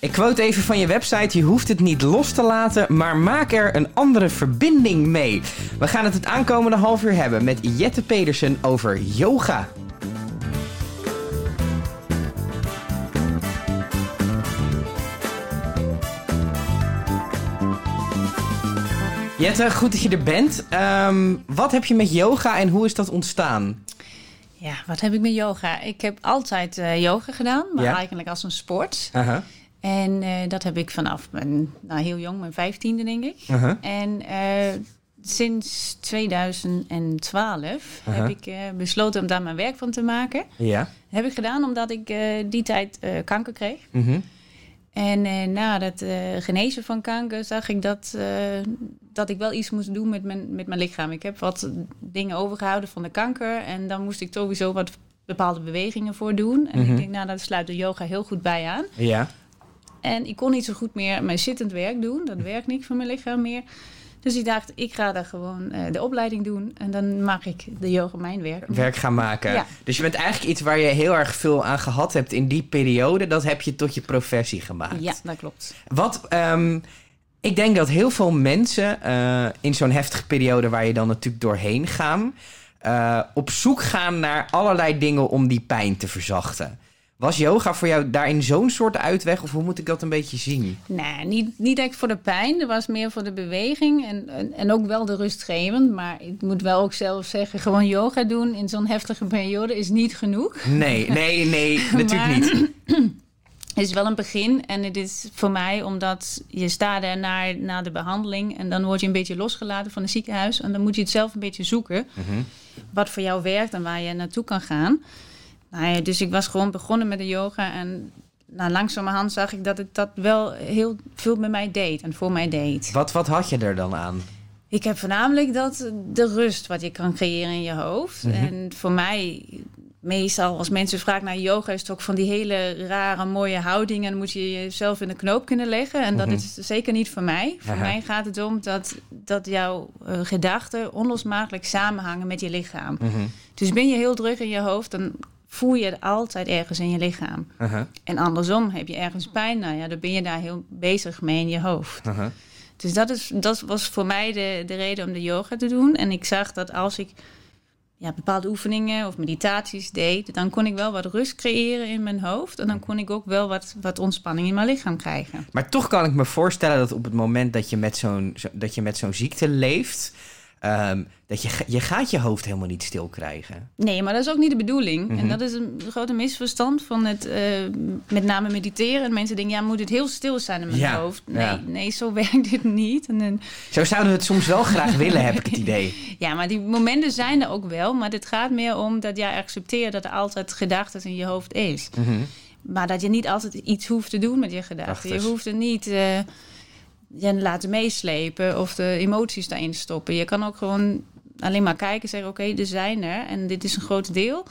Ik quote even van je website: je hoeft het niet los te laten, maar maak er een andere verbinding mee. We gaan het het aankomende half uur hebben met Jette Pedersen over yoga. Jette, goed dat je er bent. Ehm, wat heb je met yoga en hoe is dat ontstaan? Ja, wat heb ik met yoga? Ik heb altijd uh, yoga gedaan, maar Ja. eigenlijk als een sport. Uh-huh. En eh, dat heb ik vanaf mijn, nou, heel jong, mijn vijftiende denk ik. Uh-huh. En eh, sinds 2012 Aha. heb ik eh, besloten om daar mijn werk van te maken. Ja. Dat heb ik gedaan omdat ik die tijd kanker kreeg. Mhm. En na het genezen van kanker zag ik dat, dat ik wel iets moest doen met mijn, met mijn lichaam. Ik heb wat dingen overgehouden van de kanker. En dan moest ik sowieso wat bepaalde bewegingen voor doen. En Mhm. ik denk, nou, daar sluit de yoga heel goed bij aan. Ja. En ik kon niet zo goed meer mijn zittend werk doen. Dat werkt niet voor mijn lichaam meer. Dus ik dacht, ik ga daar gewoon eh, de opleiding doen. En dan maak ik de yoga mijn werk. werk gaan maken. Ja. Dus je bent eigenlijk iets waar je heel erg veel aan gehad hebt in die periode. Dat heb je tot je professie gemaakt. Ja, dat klopt. Wat, ehm, ik denk dat heel veel mensen eh, in zo'n heftige periode waar je dan natuurlijk doorheen gaan, eh, op zoek gaan naar allerlei dingen om die pijn te verzachten. Was yoga voor jou daarin zo'n soort uitweg of hoe moet ik dat een beetje zien? Nee, niet, niet echt voor de pijn. Dat was meer voor de beweging. En, en, en ook wel de rustgevend. Maar ik moet wel ook zelf zeggen, gewoon yoga doen in zo'n heftige periode is niet genoeg. Nee, nee, nee, natuurlijk Maar- niet. Het is wel een begin. En het is voor mij omdat je staat er naar, naar de behandeling. En dan word je een beetje losgelaten van het ziekenhuis. En dan moet je het zelf een beetje zoeken. Mhm. Wat voor jou werkt en waar je naartoe kan gaan. Nou ja, dus ik was gewoon begonnen met de yoga. En nou, langzamerhand zag ik dat het dat wel heel veel met mij deed. En voor mij deed. Wat, wat had je er dan aan? Ik heb voornamelijk dat de rust wat je kan creëren in je hoofd. Mhm. En voor mij, meestal als mensen vragen naar yoga, is het ook van die hele rare, mooie houdingen. En dan moet je jezelf in de knoop kunnen leggen. En dat Mhm. is zeker niet voor mij. Voor Aha. mij gaat het om dat, dat jouw eh, gedachten onlosmakelijk samenhangen met je lichaam. Mhm. Dus ben je heel druk in je hoofd, dan voel je het altijd ergens in je lichaam. Uh-huh, En andersom, heb je ergens pijn, nou ja, dan ben je daar heel bezig mee in je hoofd. uh-huh. Dus dat, is, dat was voor mij de, de reden om de yoga te doen. En ik zag dat als ik ja, bepaalde oefeningen of meditaties deed, dan kon ik wel wat rust creëren in mijn hoofd. En dan kon ik ook wel wat, wat ontspanning in mijn lichaam krijgen. Maar toch kan ik me voorstellen dat op het moment dat je met zo'n, zo- dat je met zo'n ziekte leeft, ehm, dat je, je gaat je hoofd helemaal niet stil krijgen. Nee, maar dat is ook niet de bedoeling. Mhm. En dat is een grote misverstand van het eh, met name mediteren. En mensen denken, ja, moet het heel stil zijn in mijn Ja, hoofd? Nee, ja. nee, zo werkt dit niet. En, dan- Zo zouden we het soms wel graag willen, heb ik het idee. Ja, maar die momenten zijn er ook wel. Maar het gaat meer om dat jij accepteert dat er altijd gedachten in je hoofd is. Mhm. Maar dat je niet altijd iets hoeft te doen met je gedachten. Je hoeft er niet eh, je laten meeslepen of de emoties daarin stoppen. Je kan ook gewoon alleen maar kijken en zeggen: Oké, er zijn er en dit is een groot deel.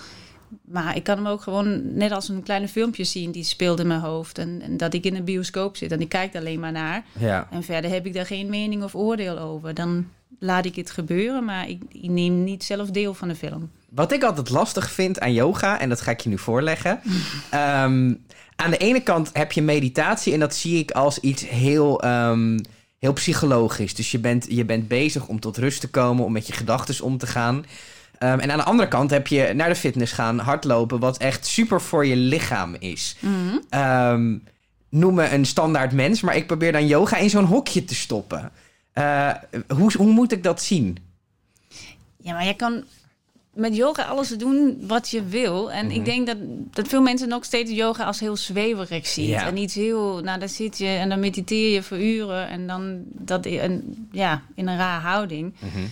Maar ik kan hem ook gewoon net als een kleine filmpje zien die speelt in mijn hoofd. En, en dat ik in een bioscoop zit en ik kijk er alleen maar naar. Ja. En verder heb ik daar geen mening of oordeel over. Dan laat ik het gebeuren, maar ik, ik neem niet zelf deel van de film. Wat ik altijd lastig vind aan yoga, en dat ga ik je nu voorleggen. Ehm, aan de ene kant heb je meditatie en dat zie ik als iets heel, ehm, heel psychologisch. Dus je bent, je bent bezig om tot rust te komen, om met je gedachten om te gaan. Ehm, en aan de andere kant heb je naar de fitness gaan, hardlopen, wat echt super voor je lichaam is. Ehm, noem me een standaard mens, maar ik probeer dan yoga in zo'n hokje te stoppen. Eh, hoe, hoe moet ik dat zien? Ja, maar je kan met yoga alles doen wat je wil. En Mhm. ik denk dat, dat veel mensen nog steeds yoga als heel zweverig zien. Ja. En iets heel, nou daar zit je en dan mediteer je voor uren. En dan dat in, ja, in een raar houding. Mhm.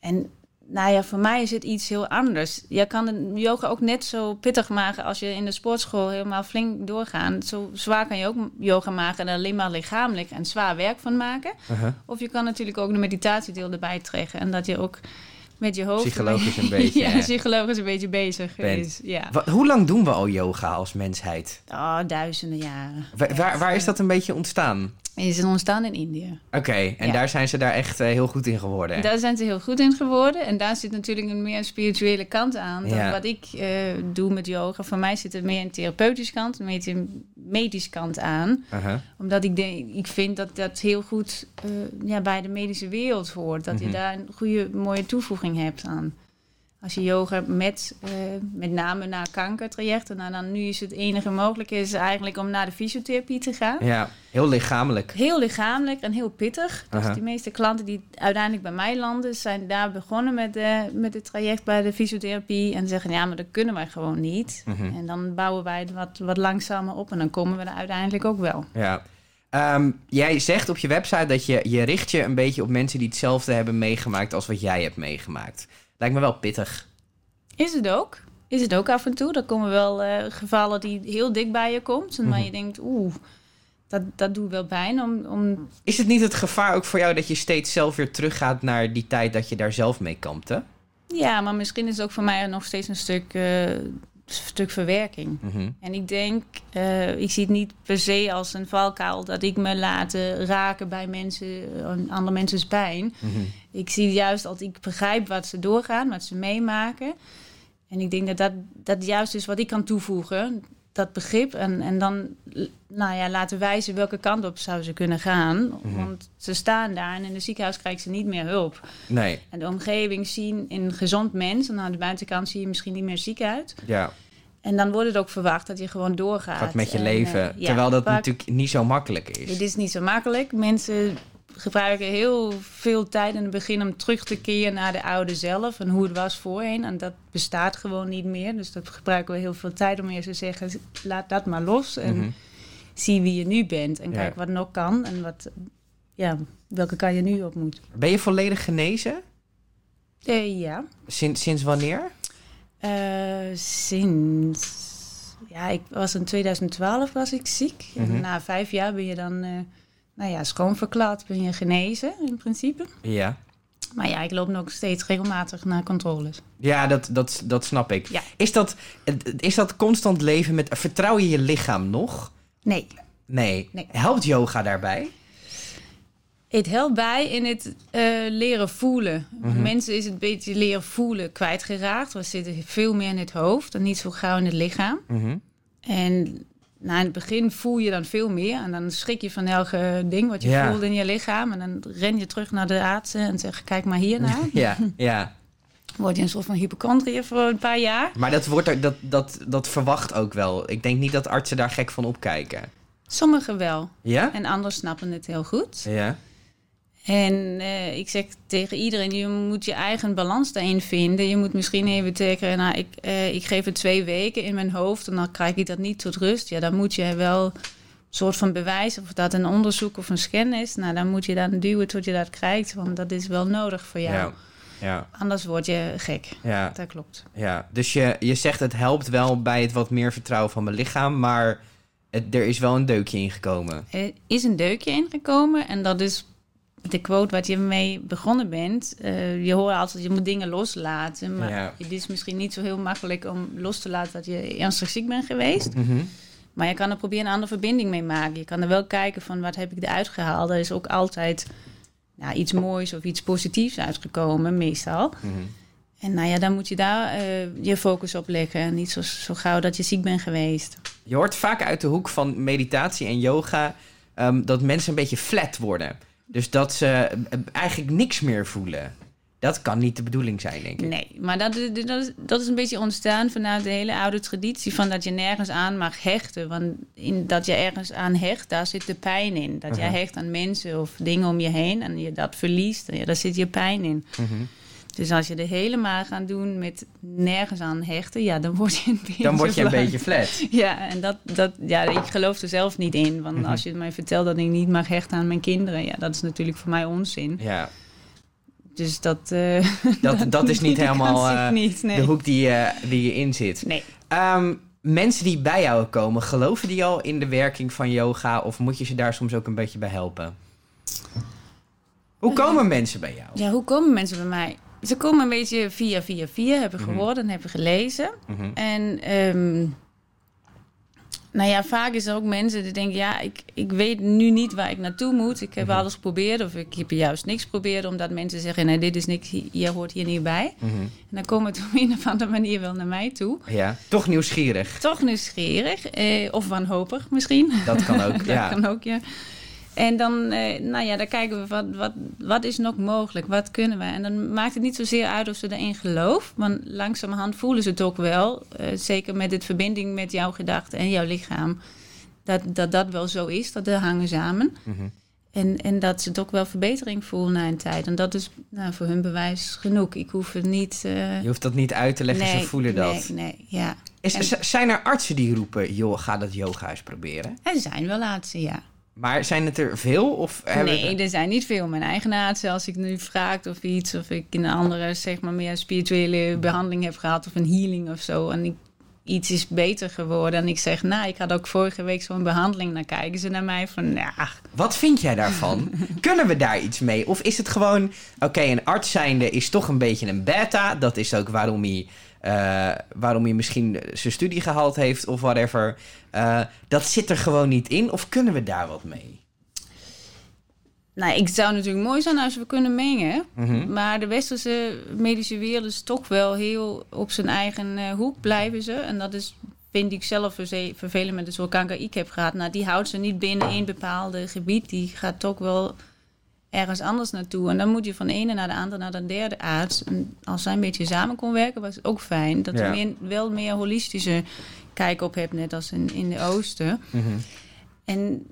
En nou ja, voor mij is het iets heel anders. Je kan de yoga ook net zo pittig maken als je in de sportschool helemaal flink doorgaat. Zo zwaar kan je ook yoga maken en alleen maar lichamelijk en zwaar werk van maken. Uh-huh. Of je kan natuurlijk ook de meditatiedeel erbij trekken. En dat je ook met je hoofd... Psychologisch een beetje, ja, psychologisch een beetje bezig Bent. is. Ja. Hoe lang doen we al yoga als mensheid? Oh, duizenden jaren. Wa- waar, waar is dat een beetje ontstaan? Is ontstaan in India. Oké, en Ja. daar zijn ze daar echt eh, heel goed in geworden. Daar zijn ze heel goed in geworden. En daar zit natuurlijk een meer spirituele kant aan dan Ja. wat ik eh, doe met yoga. Voor mij zit er meer een therapeutische kant, meer een medische kant aan. Omdat ik, denk, ik vind dat dat heel goed eh, ja, bij de medische wereld hoort. Dat Mhm. je daar een goede, mooie toevoeging hebt aan. Als je yoga met, eh, met name naar kankertrajecten, nou dan nu is het enige mogelijke is eigenlijk om naar de fysiotherapie te gaan. Ja, heel lichamelijk. Heel lichamelijk en heel pittig. Dus de meeste klanten die uiteindelijk bij mij landen, zijn daar begonnen met, de, met het traject bij de fysiotherapie. En zeggen, ja, maar dat kunnen wij gewoon niet. Mhm. En dan bouwen wij het wat, wat langzamer op en dan komen we er uiteindelijk ook wel. Ja. Ehm, jij zegt op je website dat je, je richt je een beetje op mensen die hetzelfde hebben meegemaakt als wat jij hebt meegemaakt. Lijkt me wel pittig. Is het ook? Is het ook af en toe? Er komen wel eh, gevallen die heel dik bij je komt. En waar Mhm. je denkt, oeh, dat, dat doet wel pijn om, om Is het niet het gevaar ook voor jou dat je steeds zelf weer teruggaat naar die tijd dat je daar zelf mee kampte? Ja, maar misschien is het ook voor mij nog steeds een stuk, eh, stuk verwerking. Mhm. En ik denk, eh, ik zie het niet per se als een valkuil dat ik me laat eh, raken bij mensen, eh, andere mensen's pijn. Mhm. Ik zie juist dat ik begrijp wat ze doorgaan, wat ze meemaken. En ik denk dat dat, dat juist is wat ik kan toevoegen, dat begrip. En, en dan nou ja, laten wijzen welke kant op zou ze kunnen gaan. Mhm. Want ze staan daar en in het ziekenhuis krijgen ze niet meer hulp. Nee, En de omgeving zien in een gezond mens. En aan de buitenkant zie je misschien niet meer ziek uit. ja. En dan wordt het ook verwacht dat je gewoon doorgaat. Gaat met je En, leven. eh, ja, terwijl dat vaak- natuurlijk niet zo makkelijk is. Dit is niet zo makkelijk. Mensen gebruiken heel veel tijd in het begin om terug te keren naar de oude zelf en hoe het was voorheen. En dat bestaat gewoon niet meer. Dus dat gebruiken we heel veel tijd om eerst te zeggen: laat dat maar los en Mhm. zie wie je nu bent. En Ja. kijk wat nog kan en wat, ja, welke kan je nu op moet. Ben je volledig genezen? Eh, ja. Sinds, sinds wanneer? Eh, sinds. Ja, ik was in 2012 was ik ziek. Mhm. En na vijf jaar ben je dan, eh, nou ja, schoonverklaard, ben je genezen in principe. Ja. Maar ja, ik loop nog steeds regelmatig naar controles. Ja, dat, dat, dat snap ik. Ja. Is, dat, is dat constant leven met... Vertrouw je je lichaam nog? Nee, Nee. Nee. Helpt yoga daarbij? het helpt bij in het eh, leren voelen. Mhm. Mensen is het beetje leren voelen kwijtgeraakt. We zitten veel meer in het hoofd en niet zo gauw in het lichaam. Mhm. En nou, in het begin voel je dan veel meer. En dan schrik je van elke ding wat je Ja. voelt in je lichaam. En dan ren je terug naar de artsen en zeg kijk maar hier naar. Ja, ja. Word je een soort van hypochondriër voor een paar jaar. Maar dat, wordt er, dat, dat, dat verwacht ook wel. Ik denk niet dat artsen daar gek van opkijken. Sommigen wel. Ja? En anderen snappen het heel goed. Ja. En eh, ik zeg tegen iedereen, je moet je eigen balans daarin vinden. Je moet misschien even tekenen, nou, ik, eh, ik geef het twee weken in mijn hoofd... en dan krijg ik dat niet tot rust. Ja, dan moet je wel een soort van bewijs... of dat een onderzoek of een scan is. Nou, dan moet je dan duwen tot je dat krijgt... want dat is wel nodig voor jou. Ja. Ja. Anders word je gek. Ja. Dat klopt. ja. Dus je, je zegt het helpt wel bij het wat meer vertrouwen van mijn lichaam, maar het, er is wel een deukje ingekomen. Er is een deukje ingekomen en dat is de quote wat je mee begonnen bent. Eh, je hoort altijd, je moet dingen loslaten. Maar Ja. het is misschien niet zo heel makkelijk om los te laten dat je ernstig ziek bent geweest. Mhm. Maar je kan er proberen een andere verbinding mee maken. Je kan er wel kijken van wat heb ik eruit gehaald. Er is ook altijd nou, iets moois of iets positiefs uitgekomen, meestal. Mhm. En nou ja, dan moet je daar eh, je focus op leggen. En niet zo, zo gauw dat je ziek bent geweest. Je hoort vaak uit de hoek van meditatie en yoga ehm, dat mensen een beetje flat worden. Dus dat ze eh, eigenlijk niks meer voelen. Dat kan niet de bedoeling zijn, denk ik. Nee, maar dat, is- dat, is, dat is een beetje ontstaan vanuit de hele oude traditie van dat je nergens aan mag hechten. Want in dat je ergens aan hecht, daar zit de pijn in. Dat jij hecht aan mensen of dingen om je heen en je dat verliest, daar zit je pijn in. Mhm. Dus als je er helemaal gaat doen met nergens aan hechten, ja, dan word je een beetje Dan word je een flat. beetje flat. Ja, en dat, dat, ja, ik geloof er zelf niet in. Want Mhm. als je mij vertelt dat ik niet mag hechten aan mijn kinderen, ja, dat is natuurlijk voor mij onzin. Ja, Dus dat, eh, dat, dat is niet helemaal eh, niet, nee. de hoek die, eh, die je in zit. Nee. Ehm, mensen die bij jou komen, geloven die al in de werking van yoga? Of moet je ze daar soms ook een beetje bij helpen? Hoe komen mensen bij jou? Ja, hoe komen mensen bij mij? Ze komen een beetje via, via, via, hebben gehoord en hebben gelezen. Mhm. En ehm, Nou ja, vaak is er ook mensen die denken... ja, ik, ik weet nu niet waar ik naartoe moet. Ik heb Mhm. alles geprobeerd of ik heb juist niks geprobeerd... omdat mensen zeggen, nee, dit is niks, je hoort hier niet bij. Mhm. En dan komen ze op een of andere manier wel naar mij toe. Ja, toch nieuwsgierig. Toch nieuwsgierig, eh, of wanhopig misschien. Dat kan ook, dat ja. kan ook, ja. En dan, eh, nou ja, dan kijken we wat, wat, wat is nog mogelijk, wat kunnen we. En dan maakt het niet zozeer uit of ze erin geloven. Want langzamerhand voelen ze het ook wel. eh, zeker met het verbinding met jouw gedachten en jouw lichaam. Dat, dat dat wel zo is, dat de hangen samen. Mhm. En, en dat ze het ook wel verbetering voelen na een tijd. En dat is nou, voor hun bewijs genoeg. Ik hoef het niet... eh, Je hoeft dat niet uit te leggen, ze voelen dat. Nee, nee, ja. Is, En- zijn er artsen die roepen, joh, ga dat yoga eens proberen? Er zijn wel laatste, ja. Maar zijn het er veel? Of Nee, er zijn niet veel. Mijn eigen artsen, als ik nu vraag of iets... of ik in een andere, zeg maar, meer spirituele behandeling heb gehad... of een healing of zo... en ik, iets is beter geworden en ik zeg... nou, ik had ook vorige week zo'n behandeling... dan kijken ze naar mij van... ja, Wat vind jij daarvan? Kunnen we daar iets mee? Of is het gewoon, oké, een arts zijnde is toch een beetje een beta. Dat is ook waarom hij, eh, waarom hij misschien zijn studie gehaald heeft of whatever. Eh, dat zit er gewoon niet in. Of kunnen we daar wat mee? Nou, ik zou natuurlijk mooi zijn als we kunnen mengen. Mhm. Maar de westerse medische wereld is toch wel heel op zijn eigen eh, hoek blijven ze. En dat is, vind ik zelf vervelend met de soort kanker die ik heb gehad. Nou, die houdt ze niet binnen één bepaalde gebied. Die gaat toch wel ergens anders naartoe. En dan moet je van de ene naar de andere, naar de derde arts. En als zij een beetje samen kon werken, was het ook fijn. Dat Ja. je meer, wel meer holistische kijk op hebt, net als in, in de oosten. Mhm. En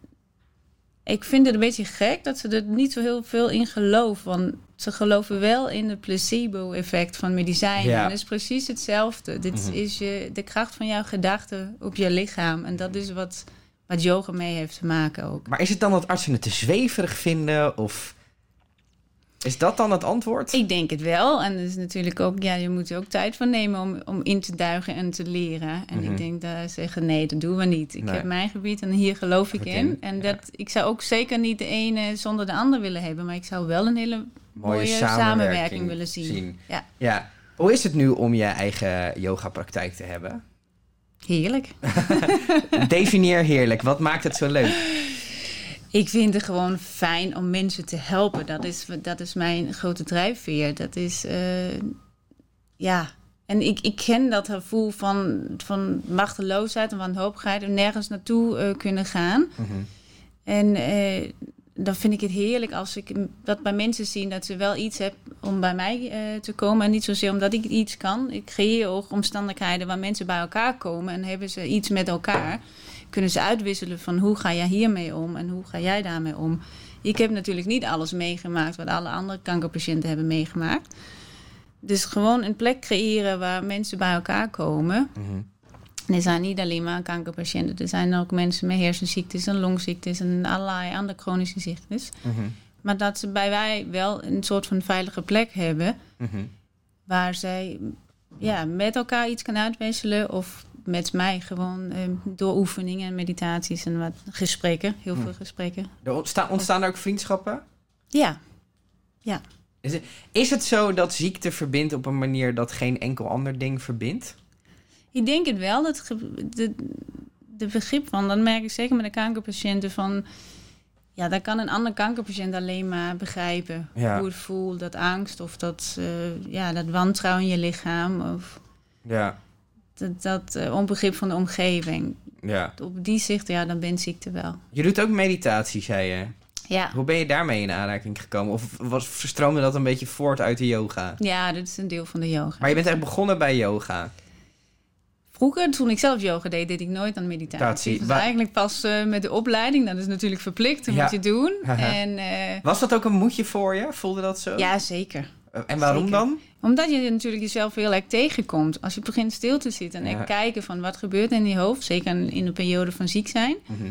ik vind het een beetje gek dat ze er niet zo heel veel in geloven. Want ze geloven wel in het placebo-effect van medicijnen. Ja. En dat is precies hetzelfde. Dit Mhm. is je, de kracht van jouw gedachten op je lichaam. En dat is wat, wat yoga mee heeft te maken ook. Maar is het dan dat artsen het te zweverig vinden? Of is dat dan het antwoord? Ik denk het wel. En dat is natuurlijk ook, ja, je moet er ook tijd voor nemen om, om in te duigen en te leren. En Mhm. ik denk dat ze zeggen, nee, dat doen we niet. Ik Nee. heb mijn gebied en hier geloof ik in. in, En ja. dat, ik zou ook zeker niet de ene zonder de ander willen hebben. Maar ik zou wel een hele mooie, samenwerking, willen zien. Ja, Ja. Hoe is het nu om je eigen yoga-praktijk te hebben? Heerlijk. Definieer heerlijk. Wat maakt het zo leuk? Ik vind het gewoon fijn om mensen te helpen. Dat is, dat is mijn grote drijfveer. Dat is, eh, ja. En ik, ik ken dat gevoel van, van machteloosheid en wanhopigheid... en nergens naartoe eh, kunnen gaan. Mhm. En eh, dan vind ik het heerlijk als ik dat bij mensen zie... dat ze wel iets hebben om bij mij eh, te komen. En niet zozeer omdat ik iets kan. Ik creëer ook omstandigheden waar mensen bij elkaar komen... en hebben ze iets met elkaar kunnen ze uitwisselen van hoe ga jij hiermee om en hoe ga jij daarmee om. Ik heb natuurlijk niet alles meegemaakt wat alle andere kankerpatiënten hebben meegemaakt. Dus gewoon een plek creëren waar mensen bij elkaar komen. Mhm. En er zijn niet alleen maar kankerpatiënten. Er zijn ook mensen met hersenziektes en longziektes en allerlei andere chronische ziektes. Mhm. Maar dat ze bij wij wel een soort van veilige plek hebben Mhm. waar zij ja, met elkaar iets kan uitwisselen of met mij gewoon eh, door oefeningen en meditaties en wat gesprekken, heel veel gesprekken. Er ontstaan, ontstaan er ook vriendschappen? Ja, Is het, is het zo dat ziekte verbindt op een manier dat geen enkel ander ding verbindt? Ik denk het wel. Dat de, de begrip van, dat merk ik zeker met de kankerpatiënten van, ja, dat kan een ander kankerpatiënt alleen maar begrijpen. Ja. Hoe het voelt, dat angst of dat, eh, ja, dat wantrouwen in je lichaam of Ja, dat, dat eh, onbegrip van de omgeving. ja. Op die zicht, ja, dan ben ziekte wel. Je doet ook meditatie, zei je. Ja. Hoe ben je daarmee in aanraking gekomen? Of was, verstroomde dat een beetje voort uit de yoga? Ja, dit is een deel van de yoga. Maar je bent echt begonnen bij yoga. Vroeger, toen ik zelf yoga deed, deed ik nooit aan meditatie. Was Wa- eigenlijk pas eh, met de opleiding. Dat is natuurlijk verplicht, dat Ja. moet je doen. En eh, Was dat ook een moedje voor je? Voelde dat zo? ja, zeker. Eh, En waarom zeker. dan? Omdat je natuurlijk jezelf heel erg tegenkomt. Als je begint stil te zitten en Ja. kijken van wat gebeurt in je hoofd. Zeker in de periode van ziek zijn. Mhm.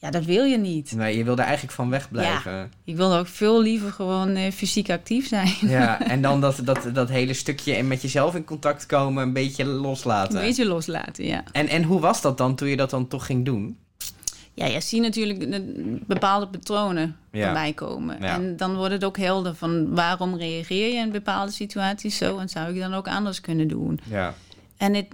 Ja, dat wil je niet. Nee, je wilde eigenlijk van wegblijven. Ik wil ook veel liever gewoon eh, fysiek actief zijn. Ja. en dan dat, dat, dat hele stukje en met jezelf in contact komen, een beetje loslaten. Een beetje loslaten, ja. En, en hoe was dat dan toen je dat dan toch ging doen? Ja, je ziet natuurlijk bepaalde patronen Ja. voorbij komen. Ja. En dan wordt het ook helder van waarom reageer je in bepaalde situaties zo... en zou ik dan ook anders kunnen doen. Ja. En het,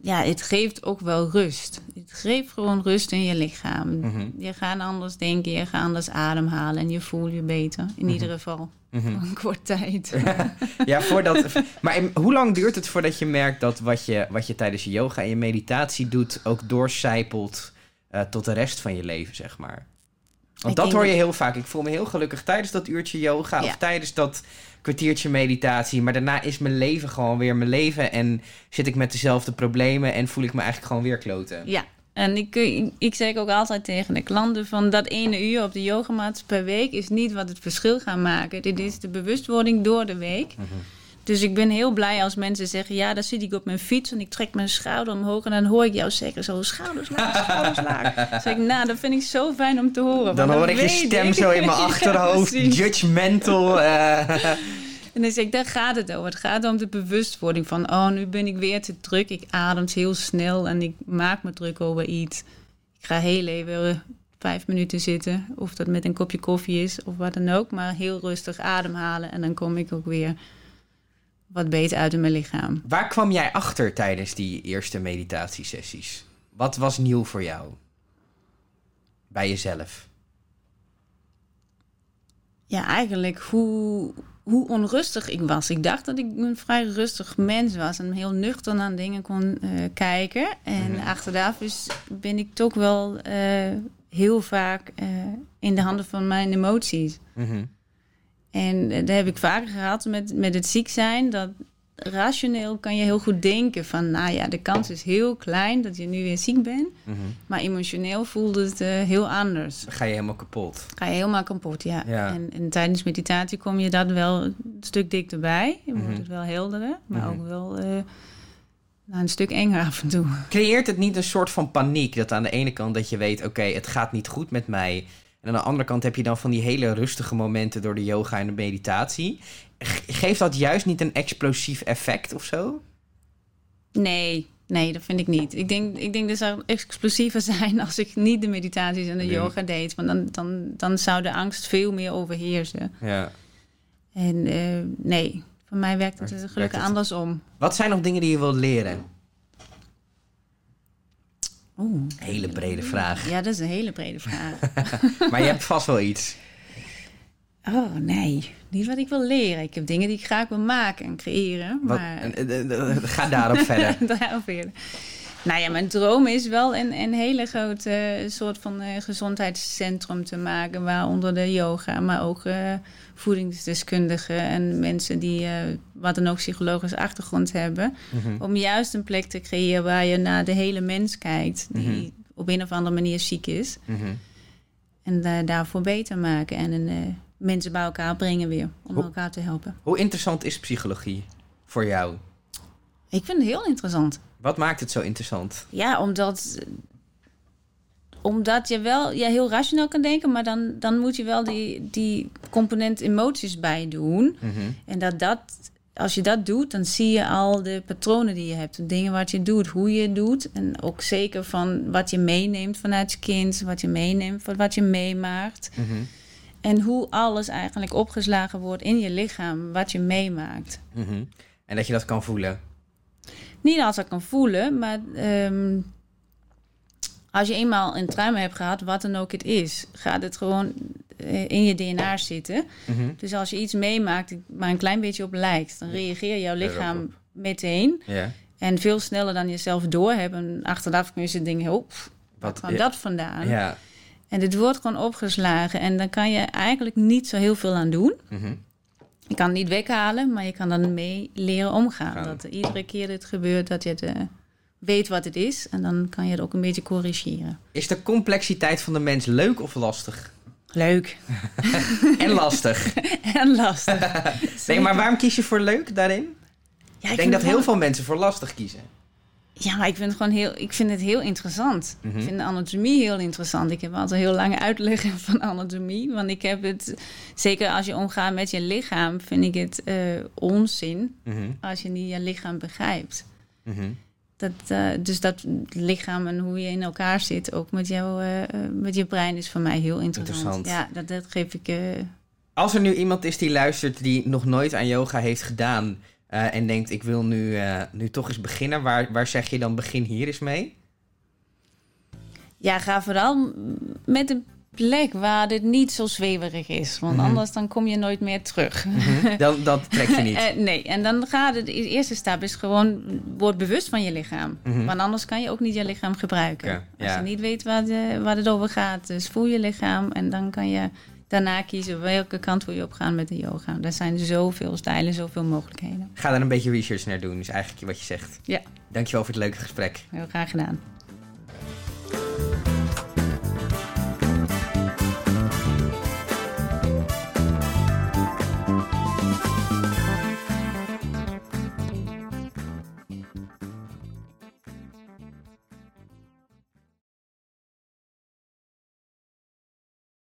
ja, het geeft ook wel rust. Geeft gewoon rust in je lichaam. Mhm. Je gaat anders denken, je gaat anders ademhalen en je voelt je beter. In Mhm. ieder geval, Mhm. een kort tijd. Ja, voordat, maar in- hoe lang duurt het voordat je merkt dat wat je, wat je tijdens je yoga en je meditatie doet ook doorcijpelt eh, tot de rest van je leven, zeg maar? Want Ik dat hoor je heel vaak. Ik voel me heel gelukkig tijdens dat uurtje yoga of tijdens dat kwartiertje meditatie. Maar daarna is mijn leven gewoon weer mijn leven en zit ik met dezelfde problemen en voel ik me eigenlijk gewoon weer kloten. Ja, en ik, ik, ik zeg ook altijd tegen de klanten van dat ene uur op de yogamat per week is niet wat het verschil gaat maken. Dit is de bewustwording door de week. Mhm. Dus ik ben heel blij als mensen zeggen, ja, dan zit ik op mijn fiets en ik trek mijn schouder omhoog en dan hoor ik jou zeggen zo, schouders laag, schouders laag. Dan zeg ik, nou, dat vind ik zo fijn om te horen. Dan hoor ik je stem ik. zo in mijn achterhoofd, judgmental. eh. En dan zeg ik, daar gaat het over. Het gaat om de bewustwording van, oh, nu ben ik weer te druk. Ik ademt heel snel en ik maak me druk over iets. Ik ga heel even vijf minuten zitten, of dat met een kopje koffie is of wat dan ook. Maar heel rustig ademhalen en dan kom ik ook weer wat beter uit in mijn lichaam. Waar kwam jij achter tijdens die eerste meditatiesessies? Wat was nieuw voor jou? Bij jezelf. Ja, eigenlijk hoe, hoe onrustig ik was. Ik dacht dat ik een vrij rustig mens was en heel nuchter aan dingen kon eh, kijken. En Mhm. achteraf is, ben ik toch wel eh, heel vaak eh, in de handen van mijn emoties. Mhm. En dat heb ik vaker gehad met, met het ziek zijn. Dat rationeel kan je heel goed denken van, nou ja, de kans is heel klein dat je nu weer ziek bent. Mhm. Maar emotioneel voelde het eh, heel anders. Ga je helemaal kapot. Ga je helemaal kapot, ja. Ja. En, en tijdens meditatie kom je dat wel een stuk dichterbij. Je Mhm. wordt het wel helderder, maar Mhm. ook wel eh, nou, een stuk enger af en toe. Creëert het niet een soort van paniek? Dat aan de ene kant dat je weet, oké, het gaat niet goed met mij. En aan de andere kant heb je dan van die hele rustige momenten door de yoga en de meditatie. Ge- Geeft dat juist niet een explosief effect of zo? Nee, nee, dat vind ik niet. Ik denk, ik denk dat zou explosiever zijn als ik niet de meditaties en de Nee. yoga deed. Want dan, dan, dan zou de angst veel meer overheersen. Ja. En eh, nee, voor mij werkt het werkt gelukkig het? andersom. Wat zijn nog dingen die je wilt leren? Oeh. Hele brede vraag. Ja, dat is een hele brede vraag. Maar je hebt vast wel iets. Oh nee, niet wat ik wil leren. Ik heb dingen die ik graag wil maken en creëren. Wat, Maar eh, ga daarop verder. Daarop verder. Nou ja, mijn droom is wel een, een hele grote eh, soort van eh, gezondheidscentrum te maken. Waaronder de yoga, maar ook eh, voedingsdeskundigen en mensen die wat dan ook psychologische achtergrond hebben. Mhm. Om juist een plek te creëren waar je naar de hele mens kijkt. Die Mhm. op een of andere manier ziek is. Mhm. En daarvoor beter maken. En een, mensen bij elkaar brengen weer. Om Hoe- elkaar te helpen. Hoe interessant is psychologie voor jou? Ik vind het heel interessant. Wat maakt het zo interessant? Ja, omdat, omdat je wel ja, heel rationeel kan denken, maar dan, dan moet je wel die, die component emoties bij doen. Mhm. En dat dat, als je dat doet, dan zie je al de patronen die je hebt. De dingen wat je doet, hoe je het doet. En ook zeker van wat je meeneemt vanuit je kind, wat je meeneemt, wat je meemaakt. Mhm. En hoe alles eigenlijk opgeslagen wordt in je lichaam, wat je meemaakt. Mhm. En dat je dat kan voelen. Niet als ik kan voelen, maar ehm, als je eenmaal een trauma hebt gehad, wat dan ook het is, gaat het gewoon eh, in je DNA zitten. Mhm. Dus als je iets meemaakt, maar een klein beetje op lijkt, dan reageert jouw lichaam meteen. Ja. En veel sneller dan je zelf doorhebben. En achteraf kun je ze denken, oh, Wat- kwam ja. dat vandaan? Ja. En dit wordt gewoon opgeslagen. En dan kan je eigenlijk niet zo heel veel aan doen. Mhm. Je kan het niet weghalen, maar je kan dan mee leren omgaan. Gaan. Dat er iedere keer dit gebeurt, dat je het, eh, weet wat het is. En dan kan je het ook een beetje corrigeren. Is de complexiteit van de mens leuk of lastig? Leuk En lastig. en lastig. Nee, maar waarom kies je voor leuk daarin? Ja, Ik denk dat heel veel mensen voor lastig kiezen. Ja, ik vind het gewoon heel, ik vind het heel interessant. Mhm. Ik vind de anatomie heel interessant. Ik heb altijd heel lange uitleggen van anatomie. Want ik heb het, zeker als je omgaat met je lichaam, vind ik het eh, onzin Mhm. als je niet je lichaam begrijpt. Mhm. Dat, eh, dus dat lichaam en hoe je in elkaar zit, ook met, jou, eh, met je brein, is voor mij heel interessant. Interessant. Ja, dat, dat geef ik. Als er nu iemand is die luistert die nog nooit aan yoga heeft gedaan... eh, en denkt, ik wil nu, eh, nu toch eens beginnen. Waar, waar zeg je dan begin hier eens mee? Ja, ga vooral met een plek waar dit niet zo zweverig is. Want Mhm. anders dan kom je nooit meer terug. Dan, dat trek je niet. Eh, nee, en dan gaat het, de eerste stap is gewoon, word bewust van je lichaam. Mhm. Want anders kan je ook niet je lichaam gebruiken. Als ja. je niet weet waar, de, waar het over gaat, dus voel je lichaam. En dan kan je daarna kiezen welke kant wil je op gaan met de yoga. Er zijn zoveel stijlen, zoveel mogelijkheden. Ga daar een beetje research naar doen, is eigenlijk wat je zegt. Ja. Dankjewel voor het leuke gesprek. Heel graag gedaan.